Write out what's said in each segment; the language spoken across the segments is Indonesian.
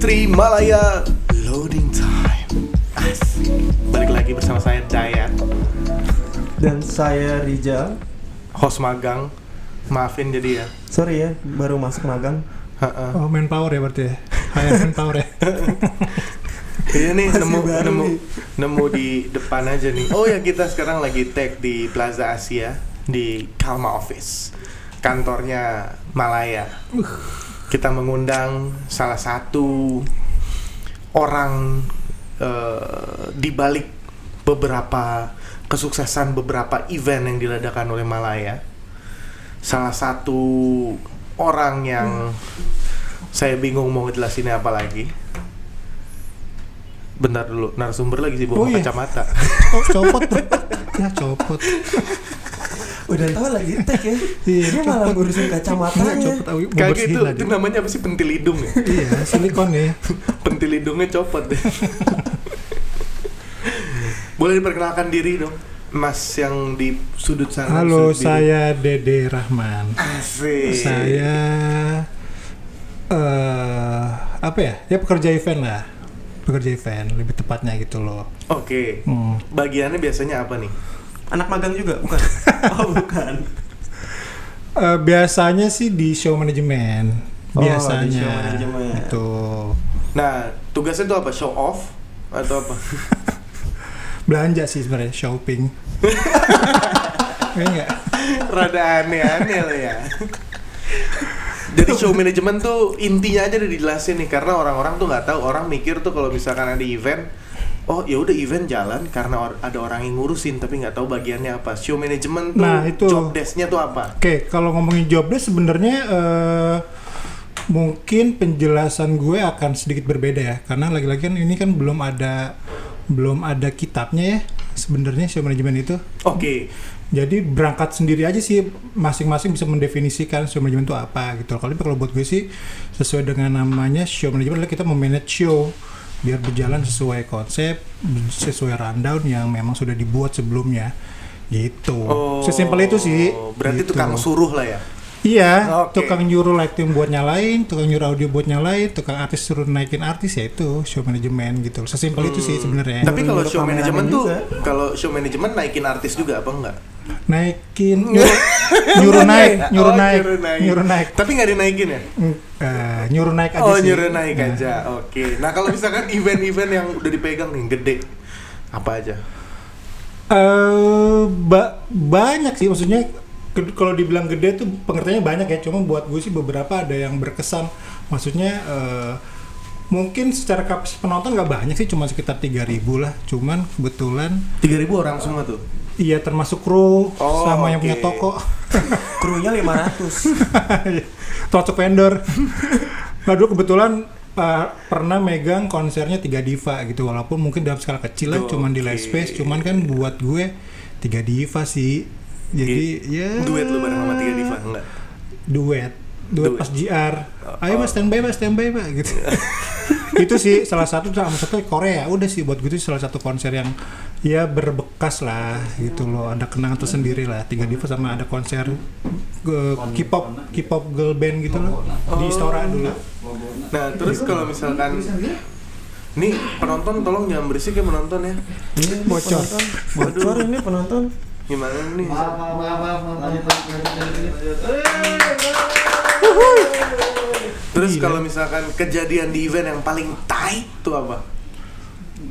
Tri Malaya Loading Time Asik Balik lagi bersama saya Dayat Dan saya Rijal. Host magang Maafin jadi ya Sorry ya, baru masuk magang. Ha-ha. Oh, manpower ya berarti ya? Hire manpower ya? Iya nih Masih nemu, baru nemu, nih. nemu di depan aja nih Oh ya kita sekarang lagi tag di Plaza Asia Di Kalma Office Kantornya Malaya Kita mengundang salah satu orang eh, di balik beberapa kesuksesan beberapa event yang diadakan oleh Malaya. Salah satu orang yang saya bingung mau ngejelasinnya apa lagi. Bentar dulu, narasumber lagi sih bawa Oh, iya. kacamata. Oh, copot. Ya, copot. Udah tahu lagi tag ya. Iya, Dia malah ngurusin Enggak, kacamatanya. Kayak bersihin itu, namanya apa sih pentil hidung ya? Iya, silikon ya. pentil hidungnya copot deh. Boleh diperkenalkan diri dong, Mas yang di sudut sana. Halo, sudut saya Dede Rahman. Asik. Saya eh apa ya? Ya pekerja event lah. Pekerja event, lebih tepatnya gitu loh. Oke. Hmm. Bagiannya biasanya apa nih? Anak magang juga, bukan? oh, bukan. Eh, biasanya sih di show manajemen. Oh, di Biasanya. show manajemen. Itu. Nah, tugasnya itu apa? Show off atau apa? Belanja sih sebenarnya, shopping. Iya enggak? Rada aneh-aneh lah ya. Jadi show manajemen tuh intinya aja udah dijelasin nih karena orang-orang tuh nggak tahu orang mikir tuh kalau misalkan ada event oh ya udah event jalan karena or- ada orang yang ngurusin tapi nggak tahu bagiannya apa show manajemen tuh Nah, itu. job desk-nya tuh apa Oke, kalau ngomongin job desk sebenarnya eh, mungkin penjelasan gue akan sedikit berbeda ya, karena lagi-lagi kan ini kan belum ada belum ada kitabnya ya sebenarnya show manajemen itu. oke Jadi berangkat sendiri aja sih masing-masing bisa mendefinisikan show manajemen itu apa gitu. Kalau kalau buat gue sih sesuai dengan namanya show manajemen adalah kita memanage show biar berjalan sesuai konsep, sesuai rundown yang memang sudah dibuat sebelumnya gitu. Sesimpel itu sih. Oh, berarti gitu. tukang suruh lah ya Iya, Oke. tukang nyuruh lighting buat nyalain, tukang nyuruh audio buat nyalain, tukang artis suruh naikin artis ya itu show manajemen gitu. Sesimpel itu sih sebenarnya. tapi kalau show manajemen tuh kalau show manajemen naikin artis juga apa enggak Naikin, nyuruh, nyuruh naik, nyuruh Oh, naik, nyuruh naik. nyuruh naik, tapi nggak dinaikin ya eh, nyuruh naik aja Oh sih. nyuruh naik Nah. aja, oke. Nah kalau misalkan event-event yang udah dipegang nih gede, apa aja? Eh, ba- banyak sih maksudnya kalau dibilang gede tuh pengertiannya banyak ya. Cuma buat gue sih beberapa ada yang berkesan. Maksudnya eh, mungkin secara kapasitas penonton nggak banyak sih cuma sekitar 3000 lah. Cuman kebetulan 3000 orang semua tuh. iya termasuk kru Oh, sama yang oke. punya toko. Krunya 500. termasuk vendor. Nah dulu kebetulan eh, pernah megang konsernya tiga diva gitu. Walaupun mungkin dalam skala kecil lah cuman di live space. Cuman kan buat gue tiga diva sih jadi ya Duet lu bareng sama Tiga Diva enggak? duet duet Duet. pas GR ayo Oh. mas standby mas standby pak gitu itu sih salah satu sama satu Korea udah sih buat gue itu salah satu konser yang ya berbekas lah gitu loh ada kenangan tersendiri lah tiga diva sama ada konser ke K-pop K-pop girl band gitu loh di Istora dulu Nah terus kalau misalkan Nih penonton tolong jangan berisik ya penonton ya Ini Bocor. penonton. Bocor ini penonton. Gimana nih? Terus Gila. kalau misalkan kejadian di event yang paling tight tuh apa?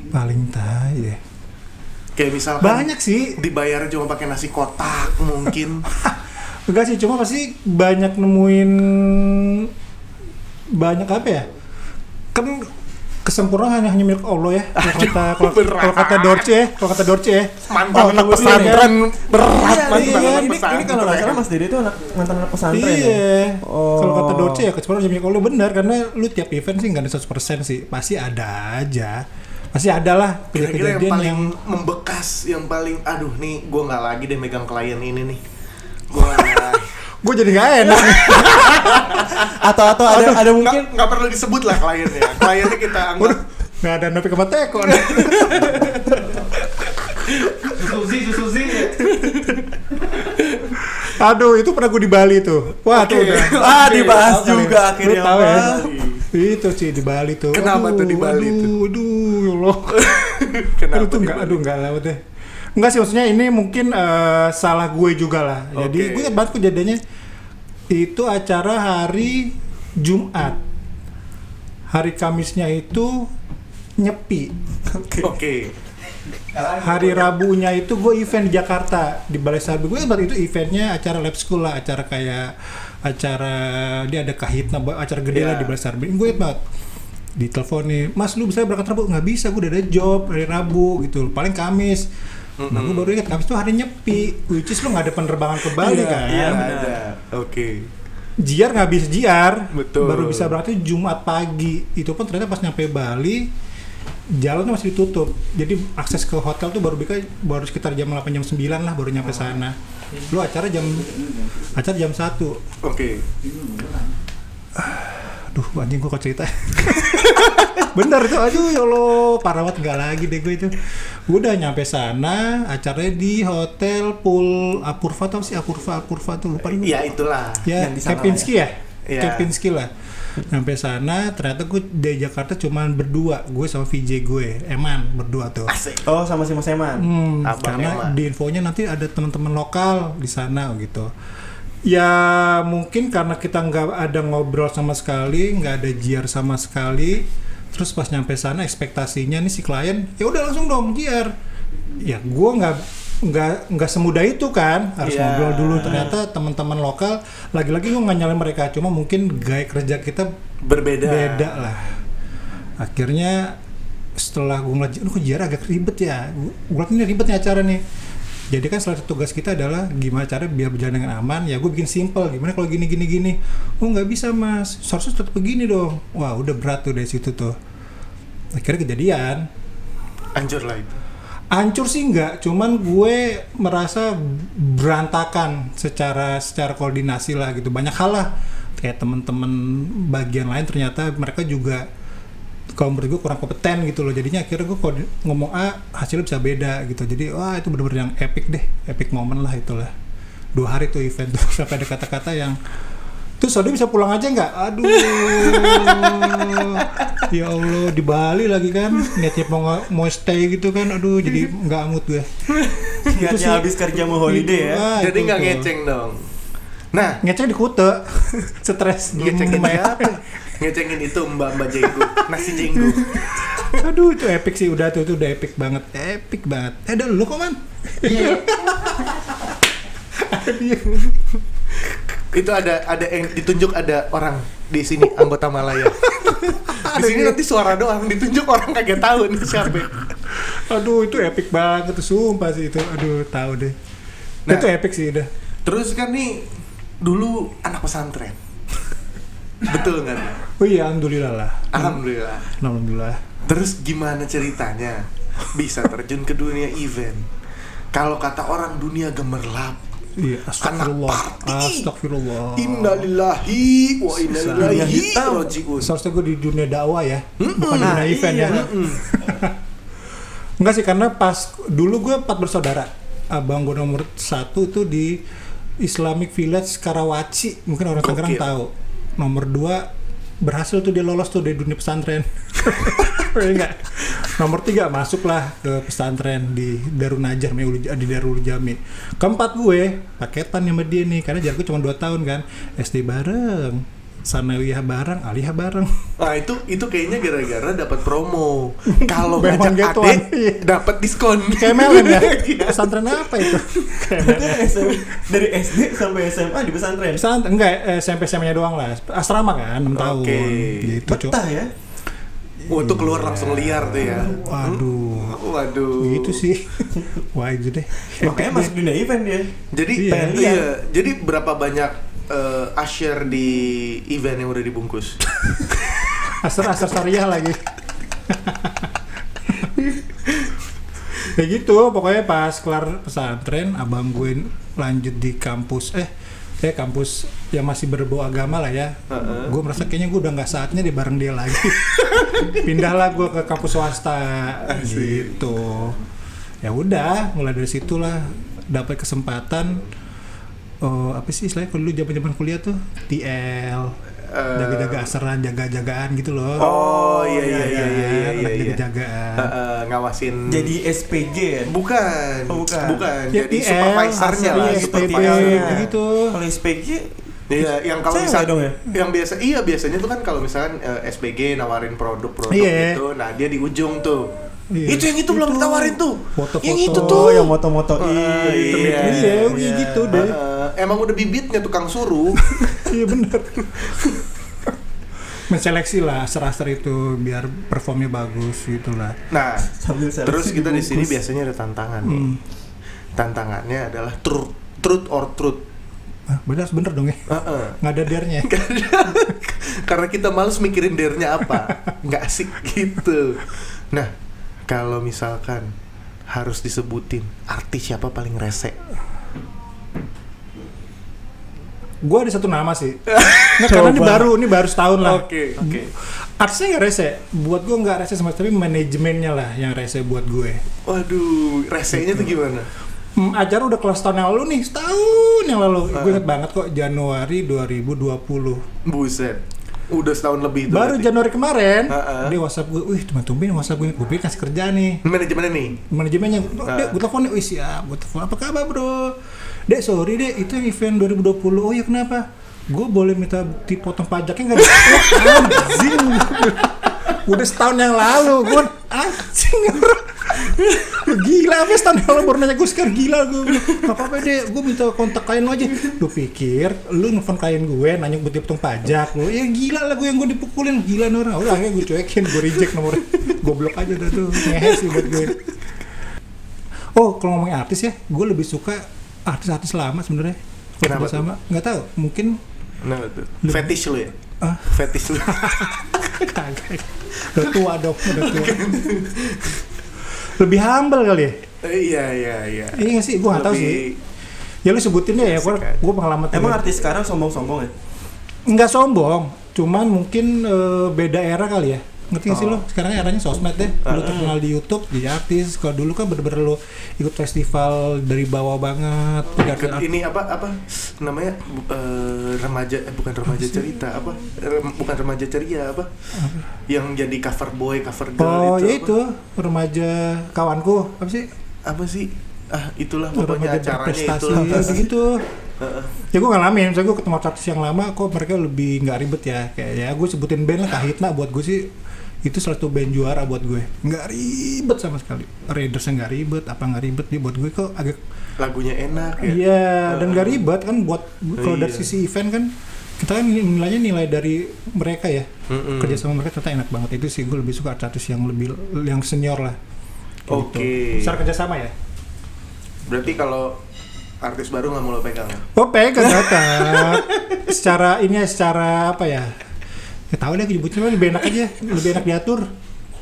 paling tai ya Kayak misalkan banyak sih dibayar cuma pakai nasi kotak mungkin enggak sih cuma pasti banyak nemuin banyak apa ya kan kesempurnaan hanya milik Allah ya kalau kata kalau, berat. kalau kata Dorce ya kalau kata Dorce ya mantan anak tunggu dulu ya. pesantren berat Iya, mantan iya, anak ini, ini pesantren kalau nggak salah Mas Dede itu anak mantan anak pesantren ya. Iya. Oh. Kalau kata Dorce ya kesempurnaan hanya milik Allah benar karena lu tiap event sih nggak ada 100% sih pasti ada aja pasti ada lah Kira-kira yang paling yang membekas, yang paling aduh nih gue nggak lagi deh megang klien ini nih. Gue gue jadi nggak enak Atau atau ada ada mungkin nggak perlu disebut lah kliennya. Kliennya kita anggap nggak ada Novi sama Teko Susi, Susi. Aduh, itu pernah gue di Bali tuh. Wah, tuh Oke. udah. ah dibahas kali. juga Lu akhirnya tahu ya? Itu sih di Bali tuh. Kenapa tuh di Bali aduh, tuh? Aduh, ya Allah. Kenapa aduh tuh enggak, aduh enggak lewat deh. Enggak sih maksudnya ini mungkin eh, salah gue juga lah. Jadi Oke. gue ingat banget kejadiannya itu acara hari Jumat. Hari Kamisnya itu nyepi. Oke. Hari Rabunya itu gue event di Jakarta di Balai Sabi. Gue ingat itu eventnya acara lab school lah, acara kayak acara dia ada kahitna, acara gede lah Iya. di Balai Sabi. Gue ingat banget di telepon nih, Mas lu bisa berangkat Rabu? Nggak bisa, gue udah ada job hari Rabu gitu. Paling Kamis. Nah gue baru ingat Kamis itu hari nyepi, which is lu nggak ada penerbangan ke Bali Iya, kan? Iya benar. ada. Oke. Jiar nggak bisa jiar, Betul. baru bisa berarti Jumat pagi. Itu pun ternyata pas nyampe Bali jalannya masih ditutup. Jadi akses ke hotel tuh baru bisa baru sekitar jam 8 jam 9 lah baru nyampe sana. Lu acara jam acara jam 1. Oke. Aduh anjing gua kok cerita. Bener itu aduh ya Allah parah banget nggak lagi deh gue itu. Gua udah nyampe sana acaranya di hotel pool Apurva tau sih Apurva Apurva tuh lupa. Ya itulah. ya Yang di sana Kempinski ya, Iya. Kempinski lah sampai sana ternyata gue dari Jakarta cuman berdua gue sama VJ gue Eman berdua tuh Asik. Oh sama si Mas Eman. Hmm, Abang karena Eman. di infonya nanti ada teman-teman lokal di sana gitu ya mungkin karena kita nggak ada ngobrol sama sekali nggak ada jiar sama sekali terus pas nyampe sana ekspektasinya nih si klien ya udah langsung dong jiar ya gue nggak nggak nggak semudah itu kan harus Iya. ngobrol dulu. Ternyata teman-teman lokal lagi-lagi gue nggak nyalain mereka cuma mungkin gaya kerja kita Berbeda. beda lah. Akhirnya setelah gue ngeliat "Aduh, kok Jara agak ribet ya? Gue ini ribet nih acara nih jadi kan salah satu tugas kita adalah gimana cara biar berjalan dengan aman. Ya gue bikin simple gimana kalau gini gini gini? Oh nggak bisa mas. Seharusnya tetap begini dong. Wah udah berat tuh dari situ tuh. Akhirnya kejadian. Anjur lah itu. Ancur sih enggak, cuman gue merasa berantakan secara secara koordinasi lah gitu. Banyak hal lah. Kayak temen-temen bagian lain ternyata mereka juga kalau menurut gue kurang kompeten gitu loh. Jadinya akhirnya gue kalau ngomong A hasilnya bisa beda gitu. Jadi wah itu bener-bener yang epic deh, epic moment lah itulah. Dua hari tuh event tuh sampai ada kata-kata yang Terus Sodi bisa pulang aja nggak? Aduh, ya Allah di Bali lagi kan, niatnya mau mau stay gitu kan, aduh jadi nggak mood gue. Niatnya habis kerja mau holiday ya. Ah, Jadi nggak tuh. ngeceng dong. Nah, Ngeceng di Kute, stres. ngecengin Lumayan. apa? Ngecengin itu Mbak Mbak Jenggo, nasi Jenggo. Aduh itu epic sih, udah tuh itu udah epic banget, epic banget. Eh, ada lu kok man? itu ada ada yang ditunjuk ada orang di sini anggota Malaya. di sini nanti suara doang ditunjuk orang kagak tahu nih siapa. Aduh itu epic banget tuh, sumpah sih itu. Aduh tahu deh. Nah. itu epic sih udah. Terus kan nih dulu anak pesantren. Betul nggak? nih? Oh iya, alhamdulillah lah. Alhamdulillah. Alhamdulillah. Terus gimana ceritanya bisa terjun ke dunia event? Kalau kata orang dunia gemerlap, Iya, astagfirullah. Astagfirullah. innalillahi wa inna ilaihi hitam. rajiun. Seharusnya gue di dunia dakwah ya, bukan di Nah, dunia event iya. ya. Enggak sih karena pas dulu gue empat bersaudara. Abang gue nomor satu itu di Islamic Village Karawaci. Mungkin orang Tangerang tahu. Nomor dua berhasil tuh dia lolos tuh dari dunia pesantren. Iya enggak? Nomor tiga masuklah ke pesantren di Darun Ulu- di Darul Jami. Keempat gue paketan sama dia nih karena jaraknya cuma 2 tahun kan. SD bareng, Sanawiyah bareng, Aliyah bareng. Nah itu itu kayaknya gara-gara dapat promo. Kalau ngajak adik Iya. dapat diskon. Kayak Melen ya? Iya. Pesantren apa itu? SM dari SD sampai SMA di pesantren. Pesantren enggak eh, SMP SMA nya doang lah. Asrama kan 6 tahun. Oke. Gitu. Betah ya. Untuk keluar langsung liar tuh ya. Waduh. Waduh. Gitu sih. Wah, itu deh. Makanya masuk dunia event dia. Jadi Iya. iya. iya. Jadi berapa banyak eh, usher di event yang udah dibungkus? Asar asar syariah lagi. Kayak gitu, pokoknya pas kelar pesantren, abang gue lanjut di kampus, eh, kayak kampus yang masih berbau agama lah ya. Heeh. Gue merasa kayaknya gue udah nggak saatnya di bareng dia lagi. Pindahlah gue ke kampus swasta, gitu. Ya udah, mulai dari situlah dapat kesempatan oh apa sih istilahnya kalau dulu zaman zaman kuliah tuh TL Eh, jaga-jaga asaran jaga-jagaan gitu loh Oh iya iya iya iya iya Anak iya. jaga-jagaan Eh, eh, ngawasin Jadi SPG ya? bukan Oh, bukan. bukan Ya, jadi TL, supervisornya lah asal, iya, supervisor. SPG. Iya. gitu. Kalau SPG Iya, yang kalau misalnya dong ya? yang biasa iya biasanya tuh kan kalau misalkan eh, SPG nawarin produk-produk Iya. gitu, nah dia di ujung tuh. Iya. Itu yang itu belum ditawarin tuh. Foto-foto. Yang itu Oh, tuh. yang moto-moto Ah, iya. iya. Iya, iya, gitu deh. Eh, emang udah bibitnya tukang suruh. Iya bener. Menseleksi lah seraster itu biar performnya bagus gitu lah. Nah, Sambil seleksi terus kita di sini biasanya ada tantangan nih. Hmm. Tantangannya adalah truth, truth or truth. Ah, bener bener dong ya. Heeh. Nggak ada dernya. Karena kita males mikirin dernya apa, nggak asik gitu. Nah, kalau misalkan harus disebutin artis siapa paling rese? Gue ada satu nama sih. Nggak, karena ini baru, ini baru setahun lah. Oke, oke. Artisnya nggak rese. Buat gue nggak rese sama tapi manajemennya lah yang rese buat gue. Waduh, resenya tuh gimana? Hmm, acara udah kelas tahun yang lalu nih, setahun yang lalu. Gue inget banget kok, Januari 2020. Buset. Udah setahun lebih tuh. Baru berarti. Januari kemarin, Ha-ha. dia WhatsApp gue, wih teman tumben WhatsApp gue, gue pikir kasih kerja nih. Manajemennya nih. Manajemennya, Ha. dek gue telepon nih, wih siap, gue telepon, apa kabar bro? Dek sorry dek, itu yang event 2020, oh ya kenapa? Gue boleh minta dipotong pajaknya nggak? Wah, anjing. Udah setahun yang lalu, gue anjing gila apa setahun yang lalu baru nanya gue sekarang? Gila gue Gak apa-apa deh, gue minta kontak klien lo aja. Lu pikir, lu nelfon klien gue nanya gue dipotong pajak? Lu Ya gila lah gue yang gue dipukulin, gila nih orang. Udah akhirnya gue cuekin, gue reject nomornya. Gue blok aja udah tuh, ngehe sih buat gue. Oh, kalau ngomongin artis ya, gue lebih suka artis-artis lama sebenarnya. Kenapa sama? Nggak tahu, mungkin Nah. Fetish lu ya? ah Fetish lu. kagak. Udah tua dong, udah tua. lebih humble kali ya? Eh, iya, iya, iya. Iya nggak sih, gue nggak tahu sih. Ya lu sebutin deh ya, gue gue pengalaman. Emang artis sekarang sombong-sombong ya? Nggak sombong, cuman mungkin eh, beda era kali ya. Ngerti nggak sih Oh. lo? Sekarang eranya sosmed deh. Lu Ah. terkenal di YouTube, jadi artis. Kalau dulu kan bener-bener lu ikut festival dari bawah banget. Ikut ini apa apa namanya eh, remaja eh, bukan remaja cerita apa Rem- bukan remaja ceria apa yang jadi cover boy cover Oh, girl itu ya apa? itu remaja kawanku. Apa sih? apa sih ah itulah pokoknya Remaja acaranya berprestasi itu ya, begitu. Ya gue ngalamin, misalnya gue ketemu artis yang lama kok mereka lebih nggak ribet ya. Kayak ya gue sebutin band lah Kahitna buat gue sih itu salah satu band juara buat gue. Nggak ribet sama sekali. Raidersnya nggak ribet, apa nggak ribet dia buat gue kok agak lagunya enak ya Iya, dan nggak ribet kan buat kalau dari Iya. sisi event kan kita kan nilainya nilai dari mereka ya. Mm-mm. Kerja sama mereka ternyata enak banget. Itu sih gue lebih suka artis yang lebih yang senior lah. Kayak Oke. Gitu. Secara kerjasama ya. berarti kalau artis baru nggak mau lo pegang ya? Oh pegang tetap. secara ini ya, secara apa ya? Ya tahu deh nyebutnya lebih enak aja, lebih enak diatur.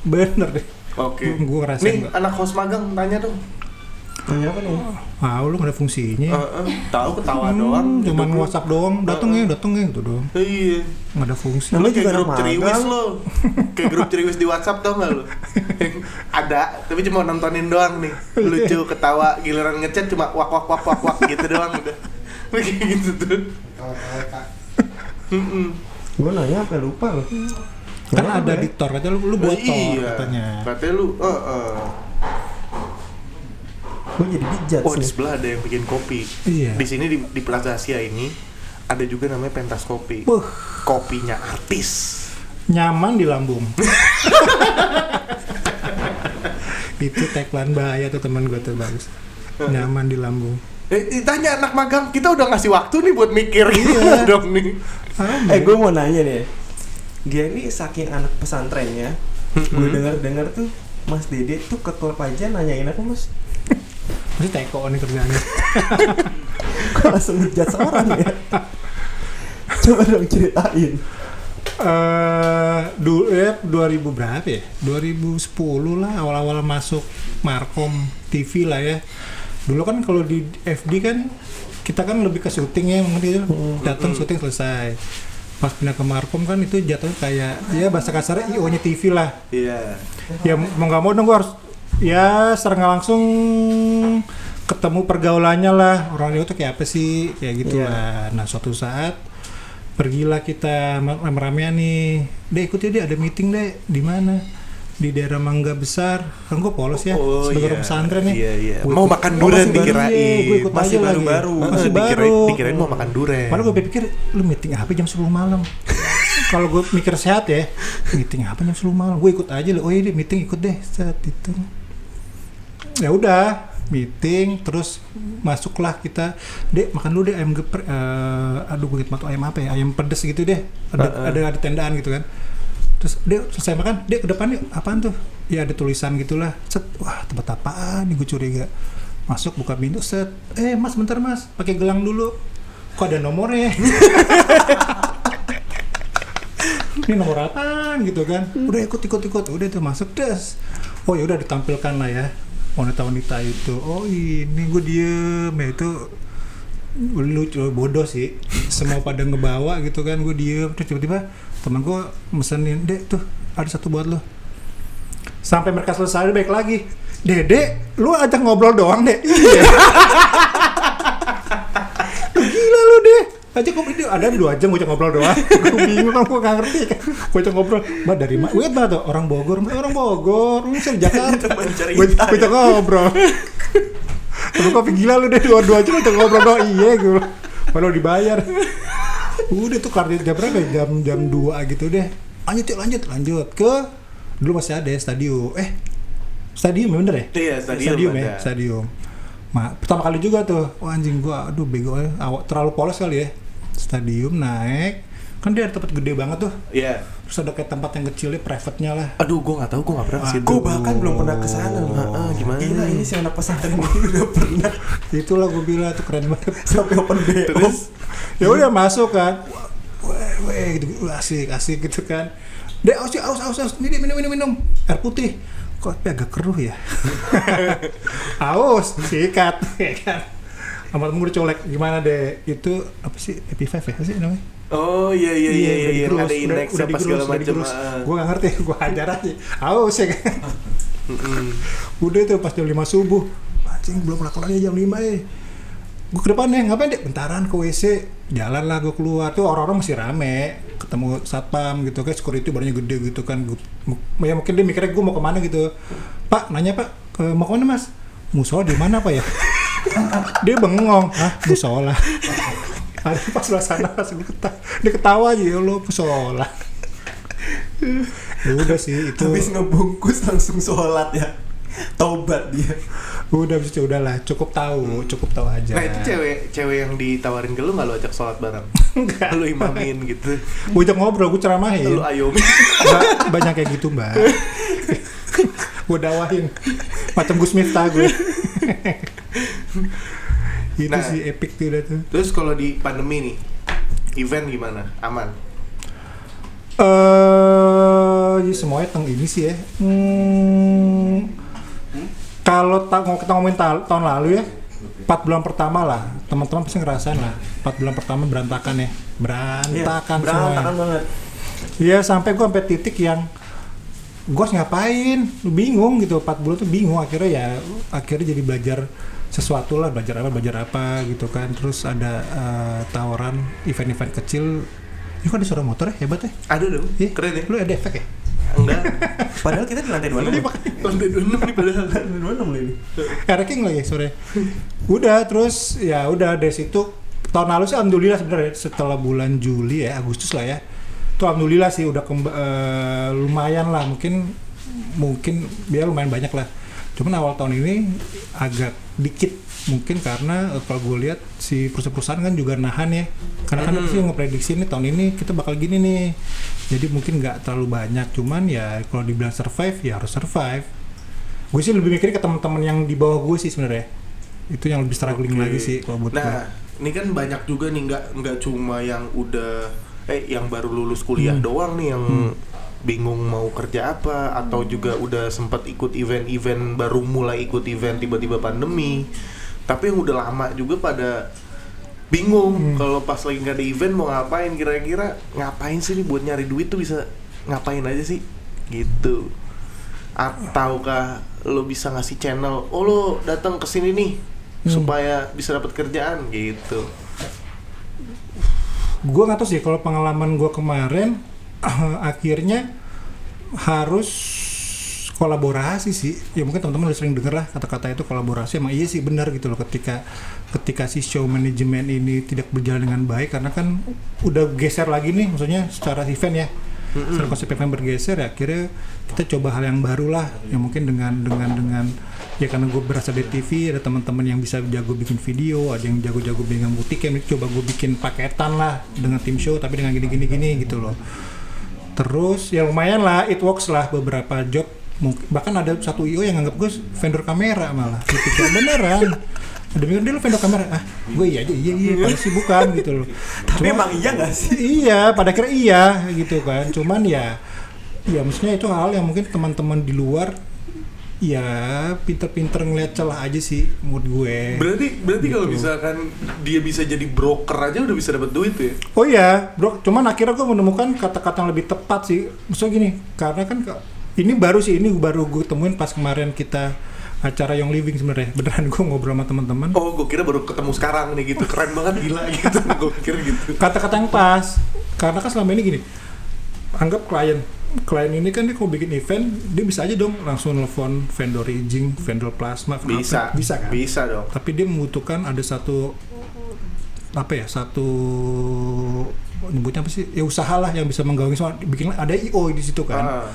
Bener deh. oke Gue ngerasain nih anak host magang tanya dong Nanya apa nih? Ah, lu nggak ada fungsinya. Heeh, tahu ketawa Hmm, doang cuman lu. WhatsApp doang, dateng ya, dateng ya gitu doang. iya Nggak ada fungsi. Namanya Lu kayak juga grup ceriwis lo Kayak grup ceriwis di Whatsapp tau gak lo? Ada, tapi cuma nontonin doang nih Lucu, ketawa, giliran ngechat cuma wak wak wak wak wak gitu doang udah Kayak gitu tuh Mm-mm. Gue nanya apa lupa loh. Kan ada ya? diktor katanya lu, lu buat tor iya, katanya. katanya lu, eh, eh. Gue jadi dijat Oh di sih. sebelah ada yang bikin kopi Iya. Di sini di, di Plaza Asia ini Ada juga namanya pentas kopi Buh, Kopinya artis nyaman di lambung. Itu tagline bahaya tuh teman gue tuh bagus. Nyaman di lambung. Eh, ditanya anak magang, kita udah ngasih waktu nih buat mikir Iya. dong nih Eh gue mau nanya nih. Dia ini saking anak pesantrennya, gue dengar dengar tuh Mas Dede tuh ke klub aja nanyain aku mas Ini teko nih kerjaannya. Kok langsung ngejat seorang ya? Coba dong ceritain Eh, dulu ya 2000 berapa ya? 2010 lah awal-awal masuk Markom TV lah ya. Dulu kan kalau di FD kan kita kan lebih ke syuting ya, ngerti itu. Datang syuting selesai. Pas pindah ke Markom kan itu jatuhnya kayak ya bahasa kasarnya IO-nya TV lah. Iya. Ya mau nggak mau dong gue harus ya secara nggak langsung ketemu pergaulannya lah. Orang dia tuh kayak apa sih? Kayak gitu Iya. lah. Nah suatu saat pergilah kita rame-ramean nih. Deh ikut ya deh ada meeting deh di mana di daerah Mangga Besar kan gue polos ya Oh, sebagai iya. orang pesantren nih Iya, iya. Gua Mau makan durian dikirain. iya, Masih baru-baru. masih baru dikirain, dikirain mau makan durian. Padahal gue pikir lu meeting apa jam 10 malam. Kalau gue mikir sehat ya, meeting apa jam 10 malam? Gue ikut aja. Oh iya meeting ikut deh. Set itu. Ya udah, meeting terus masuklah kita. Dek, makan dulu deh ayam geprek. eh, aduh gue banget ayam apa ya? Ayam pedes gitu deh. Ada Uh-uh. ada ada tendaan gitu kan. Terus dek selesai makan, dek ke depan. Apaan tuh? Ya ada tulisan gitulah. Set, wah tempat apaan nih gue curiga. Masuk buka pintu set. Eh mas bentar mas, pakai gelang dulu. Kok ada nomornya? Ini nomor apaan gitu kan? Udah ikut ikut ikut, udah tuh masuk des. Oh ya udah ditampilkan lah ya wanita-wanita itu. Oh ini gue diem ya itu lucu bodoh sih semua pada ngebawa gitu kan gue diem terus tiba-tiba teman gue mesenin dek tuh ada satu buat lo sampai mereka selesai baik lagi. Dede lu ajak ngobrol doang deh iya. Gila lu deh aja ngobrol dia ada dua jam gue ngobrol doang. Gue bingung kan gue gak ngerti. Kan gue ngobrol. Mbak dari mana gue banget tuh orang Bogor. Mbak, orang Bogor lu bisa di Jakarta. Gue gue ajak ngobrol. Temen kopi gila lu deh dua-dua aja ajak ngobrol doang. Iya gue Padahal dibayar udah tuh kartu jam berapa ya? jam jam 2 gitu deh. Lanjut yuk lanjut lanjut. Ke dulu masih ada ya stadium. Eh stadium ya bener ya? Iya, stadium ya ada. stadium. Ma, pertama kali juga tuh. Wah anjing gua aduh bego. Ya. awak terlalu polos kali ya. Stadium naik kan dia ada tempat gede banget tuh. Iya. terus ada kayak tempat yang kecilnya private-nya lah. Aduh, gue nggak tahu, gue nggak pernah ke situ. Gue bahkan belum pernah ke sana. Heeh, gimana? Gila ini si anak pesantren ini udah pernah. Itulah gue bilang tuh keren banget. Sampai open BO. Terus? Ya udah masuk kan. Weh weh gitu Wah, asik asik gitu kan. Deh aus ya, aus aus aus. Ini minum minum minum. Air putih. Kok tapi agak keruh ya? Aus sikat ya kan sama temen gue colek gimana deh itu apa sih EP5 ya apa sih namanya Oh iya iya iya iya, iya. digerus, ada udah- indeks udah apa digerus, segala udah macam. digerus. ah. Gua gak ngerti, gua hajar aja. Aus ya kan. Mm-mm. Udah tuh pas jam 5 subuh. Anjing belum kelar jam 5 eh. Gue ke depan ya, ngapain deh? Bentaran ke WC. Jalan lah gue keluar. Tuh orang-orang masih rame. Ketemu satpam gitu kan, security barunya gede gitu kan. Ya mungkin dia mikirnya gue mau ke mana gitu. Pak, nanya pak, ke, mau ke mana mas? Musola di mana pak ya? Dia bengong, ah musola. Ada pas sebelah sana pas gue ketawa, dia ketawa aja ya lo musola. ya udah sih itu. Habis ngebungkus langsung sholat ya. Taubat dia. udah bisa udahlah cukup tahu cukup tahu aja Nah itu cewek cewek yang ditawarin ke lu nggak lu ajak sholat bareng? enggak lu imamin gitu. gue ajak ngobrol gue ceramahin Lu ayomi. Ba- banyak kayak gitu mbak gue dawahin macam Gus Miftah gue itu Nah. sih epic tuh udah tuh Terus kalau di pandemi nih, event gimana? Aman? eh ya semuanya tentang ini sih ya hmm, kalau ta- mau kita ngomongin ta- tahun lalu ya empat bulan pertama lah teman-teman pasti ngerasain lah empat bulan pertama berantakan ya berantakan semuanya Berantakan banget. Iya sampai gue sampai titik yang gue harus ngapain, Lu bingung gitu. 4 bulan tuh bingung akhirnya ya akhirnya jadi belajar sesuatu lah belajar apa belajar apa gitu kan. Terus ada eh, tawaran event-event kecil. Kok ada suara motor ya hebat ya? Ada dong. Ih, Keren ya? Lu ada efek ya? Enggak. Padahal kita di lantai 26. Lantai 26 nih padahal. Lantai 26 loh ini. Ranking lagi sore. Udah terus ya udah dari situ tahun lalu sih alhamdulillah sebenarnya setelah bulan Juli ya Agustus lah ya. Tuh alhamdulillah sih udah kemba- eh, lumayan lah mungkin mungkin biar lumayan banyak lah. Cuman awal tahun ini agak dikit mungkin karena eh, kalau gue lihat si perusahaan-perusahaan kan juga nahan ya. Karena kan Hmm. sih ngeprediksi nih tahun ini kita bakal gini nih. Jadi mungkin nggak terlalu banyak. Cuman ya kalau dibilang survive ya harus survive gue sih lebih mikirin ke teman-teman yang di bawah gue sih sebenarnya itu yang lebih struggling Oke. lagi sih kalau buat gue Nah, ini kan banyak juga nih nggak nggak cuma yang udah eh yang baru lulus kuliah Hmm. doang nih yang bingung mau kerja apa atau juga udah sempat ikut event-event baru mulai ikut event tiba-tiba pandemi. Tapi yang udah lama juga pada bingung Hmm. kalau pas lagi nggak ada event mau ngapain kira-kira ngapain sih nih buat nyari duit tuh bisa ngapain aja sih gitu ataukah lo bisa ngasih channel oh lo datang ke sini nih supaya bisa dapat kerjaan gitu. gue nggak tahu sih kalau pengalaman gue kemarin akhirnya harus kolaborasi sih. Ya mungkin teman-teman udah sering denger lah kata-kata itu kolaborasi. Emang iya sih benar gitu loh ketika ketika si show manajemen ini tidak berjalan dengan baik karena kan udah geser lagi nih maksudnya secara event ya. Secara konsep event bergeser ya akhirnya kita coba hal yang baru lah. Yang mungkin dengan dengan dengan ya karena gue berasal dari TV ada teman-teman yang bisa jago bikin video ada yang jago-jago bikin butik yang coba gue bikin paketan lah dengan tim show tapi dengan gini-gini gini gitu loh terus ya lumayan lah it works lah beberapa job. Mungkin bahkan ada satu IO yang nganggap gue vendor kamera malah. Gitu kan beneran? Demi dia lu vendor kamera. Ah gue iya aja iya iya padahal sih bukan gitu loh. Tapi Cuma- emang iya nggak sih? iya pada akhirnya iya gitu kan. Cuman ya ya maksudnya itu hal yang mungkin teman-teman di luar ya pinter-pinter ngeliat celah aja sih mood gue Berarti berarti kalau Gitu. misalkan dia bisa jadi broker aja udah bisa dapat duit ya. Oh iya, bro. Cuman akhirnya gue menemukan kata-kata yang lebih tepat sih. Maksudnya gini, karena kan ini baru sih, ini baru gue temuin pas kemarin kita acara Young Living sebenarnya. Beneran gue ngobrol sama teman-teman. Oh, gue kira baru ketemu sekarang nih gitu. Keren banget gila gitu. gue kira gitu. Kata-kata yang pas. Karena kan selama ini gini, anggap klien. Klien ini kan dia kalau bikin event, dia bisa aja dong langsung nelfon vendor rigging, vendor plasma, apa- Bisa. bisa kan? Bisa dong. tapi dia membutuhkan ada satu apa ya satu nyebutnya apa sih ya usaha lah yang bisa menggawangi semua bikin ada IO di situ kan Ah,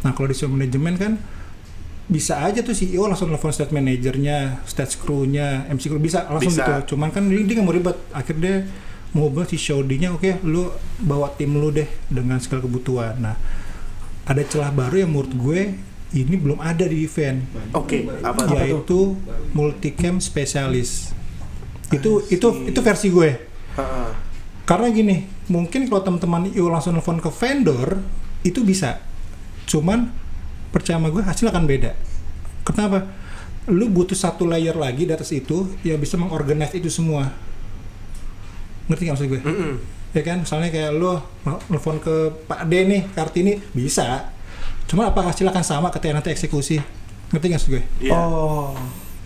nah kalau di manajemen kan bisa aja tuh CEO langsung telepon stage manajernya, stage crew-nya, MC crew bisa langsung Bisa. gitu. Cuman kan dia nggak mau ribet. Akhirnya bilang si show nya oke lu bawa tim lu deh dengan segala kebutuhan. Nah, ada celah baru yang menurut gue ini belum ada di event Oke, apa tuh? yaitu multicam spesialis. Itu itu itu versi gue. Ah, Karena gini, mungkin kalau teman-teman IO langsung telepon ke vendor itu bisa. Cuman percaya sama gue hasil akan beda. Kenapa? Lu butuh satu layer lagi di atas itu yang bisa mengorganize itu semua. Ngerti nggak maksud gue? mm-mm. Ya kan, misalnya kayak lu telepon ke Pak D nih, Kartini bisa. Cuma apa hasil akan sama ketika nanti eksekusi? Ngerti nggak maksud gue? Iya. Oh.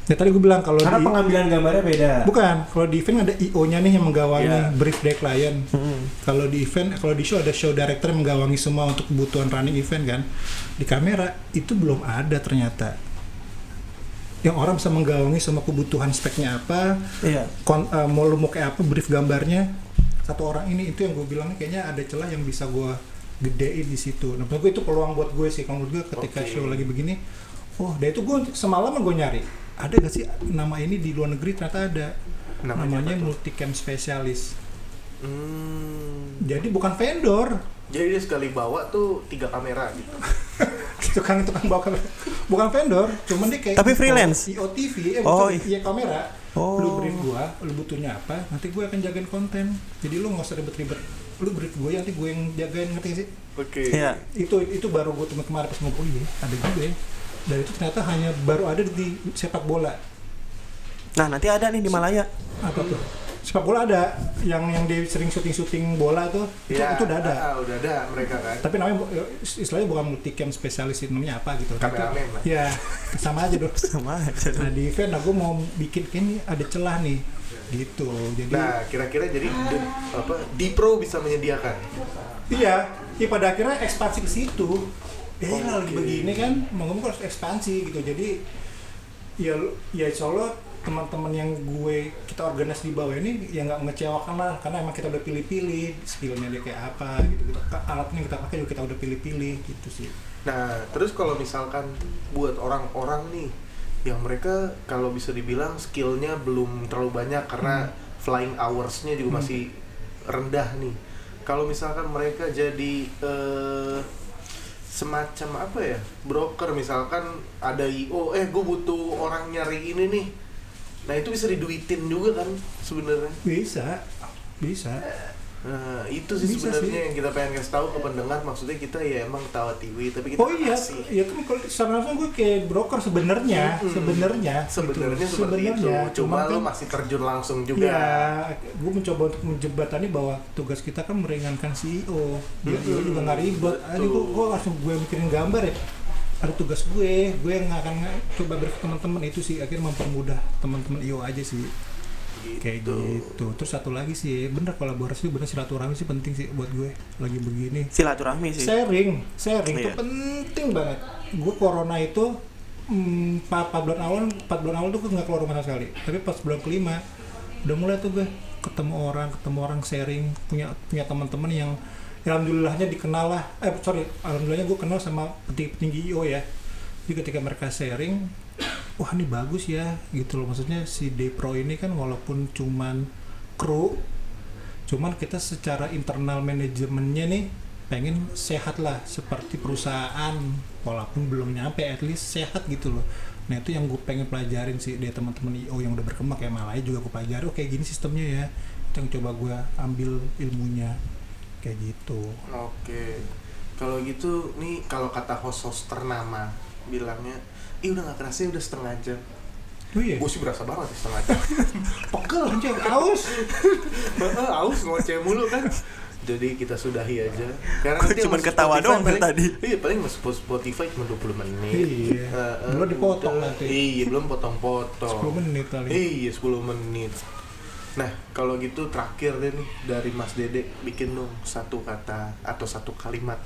Ya tadi gue bilang kalau Karena di pengambilan gambarnya beda. bukan kalau di event ada IO-nya nih yang menggawangi Iya. brief dari klien. Hmm. Kalau di event, kalau di show ada show director yang menggawangi semua untuk kebutuhan running event kan. Di kamera itu belum ada ternyata. Yang orang bisa menggawangi semua kebutuhan speknya apa, Iya. kon, eh, mau lu mau kayak apa, brief gambarnya. Satu orang ini itu yang gue bilang kayaknya ada celah yang bisa gue gedein di situ. Nah, menurut gue itu peluang buat gue sih. Kalau menurut gue ketika Oke. show lagi begini, oh, dari itu gue semalam gue nyari. Ada gak sih nama ini di luar negeri ternyata ada. Namanya tuh? multicam spesialis. Hmm. Jadi bukan vendor. Jadi dia sekali bawa tuh tiga kamera gitu. tukang tukang bawa kamera bukan vendor cuman dia kayak Tapi freelance? IOTV eh, Oh, iya kamera Oh. lu brief gua lu butuhnya apa nanti gue akan jagain konten jadi lu nggak usah ribet-ribet lu brief gue nanti gue yang jagain ngerti sih Oke. Iya. itu itu baru gue temen kemarin pas ngobrol oh iya ada juga ya dan itu ternyata hanya baru ada di sepak bola Nah, nanti ada nih di Malaya. apa tuh sepak bola ada yang yang dia sering syuting syuting bola tuh itu, Iya, itu udah ada ah, udah ada mereka kan. tapi namanya bu- istilahnya bukan multicam spesialis itu namanya apa gitu Kameramen lah. ya sama aja dong Sama aja. Nah di event aku mau bikin ini ada celah nih gitu. Jadi Nah, kira-kira jadi di- apa? Di Pro bisa menyediakan. iya, iya pada akhirnya ekspansi ke situ. Eh lagi Oke. begini kan mau ngomong harus ekspansi gitu. Jadi ya ya insya Allah teman-teman yang gue kita organis di bawah ini ya nggak mengecewakan lah karena emang kita udah pilih-pilih skillnya dia kayak apa gitu, gitu. alatnya yang kita pakai juga kita udah pilih-pilih gitu sih Nah, terus kalau misalkan buat orang-orang nih yang mereka kalau bisa dibilang skillnya belum terlalu banyak karena flying hours-nya juga Hmm. masih rendah nih. Kalau misalkan mereka jadi eh, semacam apa ya broker misalkan ada IO eh gue butuh orang nyari ini nih nah itu bisa diduitin juga kan sebenarnya bisa bisa nah itu sih sebenarnya yang kita pengen kasih tahu ke pendengar maksudnya kita ya emang tawa TV tapi kita Oh iya, kasih ya kan kalau secara langsung gue kayak broker sebenarnya, Mm-mm. sebenarnya, sebenarnya gitu. seperti itu Sebenarnya, cuma cuman lo kan, masih terjun langsung juga Ya, gue mencoba untuk menjembatani bahwa tugas kita kan meringankan CEO. Dia juga nggak ribet. Ini gue, gue langsung gue mikirin gambar ya. Ada tugas gue gue yang nggak akan coba brief teman-teman itu sih akhirnya mempermudah teman-teman IO aja sih. Kayak gitu. Terus satu lagi sih bener kolaborasi bener silaturahmi sih penting sih buat gue lagi begini. Silaturahmi sih. sharing sharing itu Iya. penting banget. Gue corona itu mm, empat empat bulan awal empat bulan awal tuh gue nggak keluar rumah sama sekali. Tapi pas bulan kelima udah mulai tuh gue ketemu orang ketemu orang sharing punya punya teman-teman yang ya alhamdulillahnya dikenal lah. Eh sorry alhamdulillahnya gue kenal sama petinggi IO ya. Jadi ketika mereka sharing wah ini bagus ya gitu loh. Maksudnya si Depro ini kan walaupun cuman kru cuman kita secara internal manajemennya nih pengen sehat lah seperti perusahaan walaupun belum nyampe at least sehat gitu loh. Nah itu yang gue pengen pelajarin sih dari teman-teman IO yang udah berkembang. Kayak Malaya juga gue pelajari oh kayak gini sistemnya ya. Itu yang coba gue ambil ilmunya kayak gitu Oke. Kalau gitu nih kalau kata host-host ternama bilangnya, ih udah nggak kerasa ya udah setengah jam. oh iya Gue sih berasa banget ya setengah jam. Pegel. anjir aus Heeh, aus ngoceh mulu kan. Jadi kita sudahi aja. Karena masuk ketawa Spotify doang paling- tadi. Iya, paling masuk Spotify cuma 20 menit. Iya. Heeh, Belum dipotong nanti. Iya, belum potong-potong. 10 menit kali Iya 10 menit Nah kalau gitu terakhir deh nih dari Mas Dede bikin dong satu kata atau satu kalimat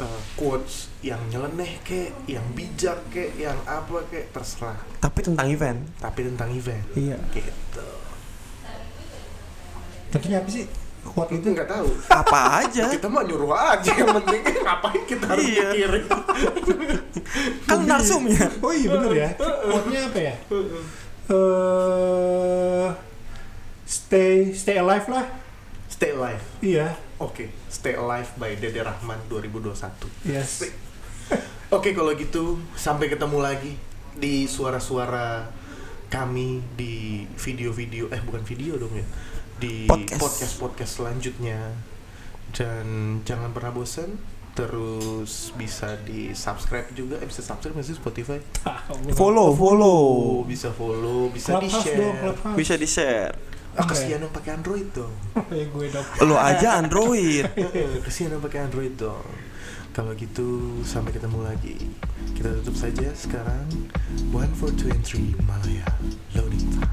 eh, quotes yang nyeleneh kek, yang bijak kek, yang apa kek terserah. Tapi tentang event. Tapi tentang event. Iya. Gitu. tentunya apa sih kuat Itu nggak tahu. Apa aja? Kita mah nyuruh aja yang penting ngapain kita harus Iya. mikirin. Kan narsumnya. oh iya bener ya kuatnya apa ya eh stay stay alive lah Stay alive. iya Oke, Stay Alive by Dede Rahman 2021. yes Oke kalau gitu sampai ketemu lagi di suara-suara kami di video-video eh bukan video dong ya di Podcast. podcast-podcast selanjutnya dan jangan pernah bosan terus bisa di subscribe juga eh, bisa subscribe nggak sih Spotify Follow, follow. oh bisa follow bisa di Clubhouse share Bisa di share. Ah, oh, kasihan ya? yang pakai Android dong. Oh, ya gue dong. Lo aja Android. kasihan yang pakai Android dong. Kalau gitu sampai ketemu lagi. Kita tutup saja sekarang. One for two and three Malaya loading time.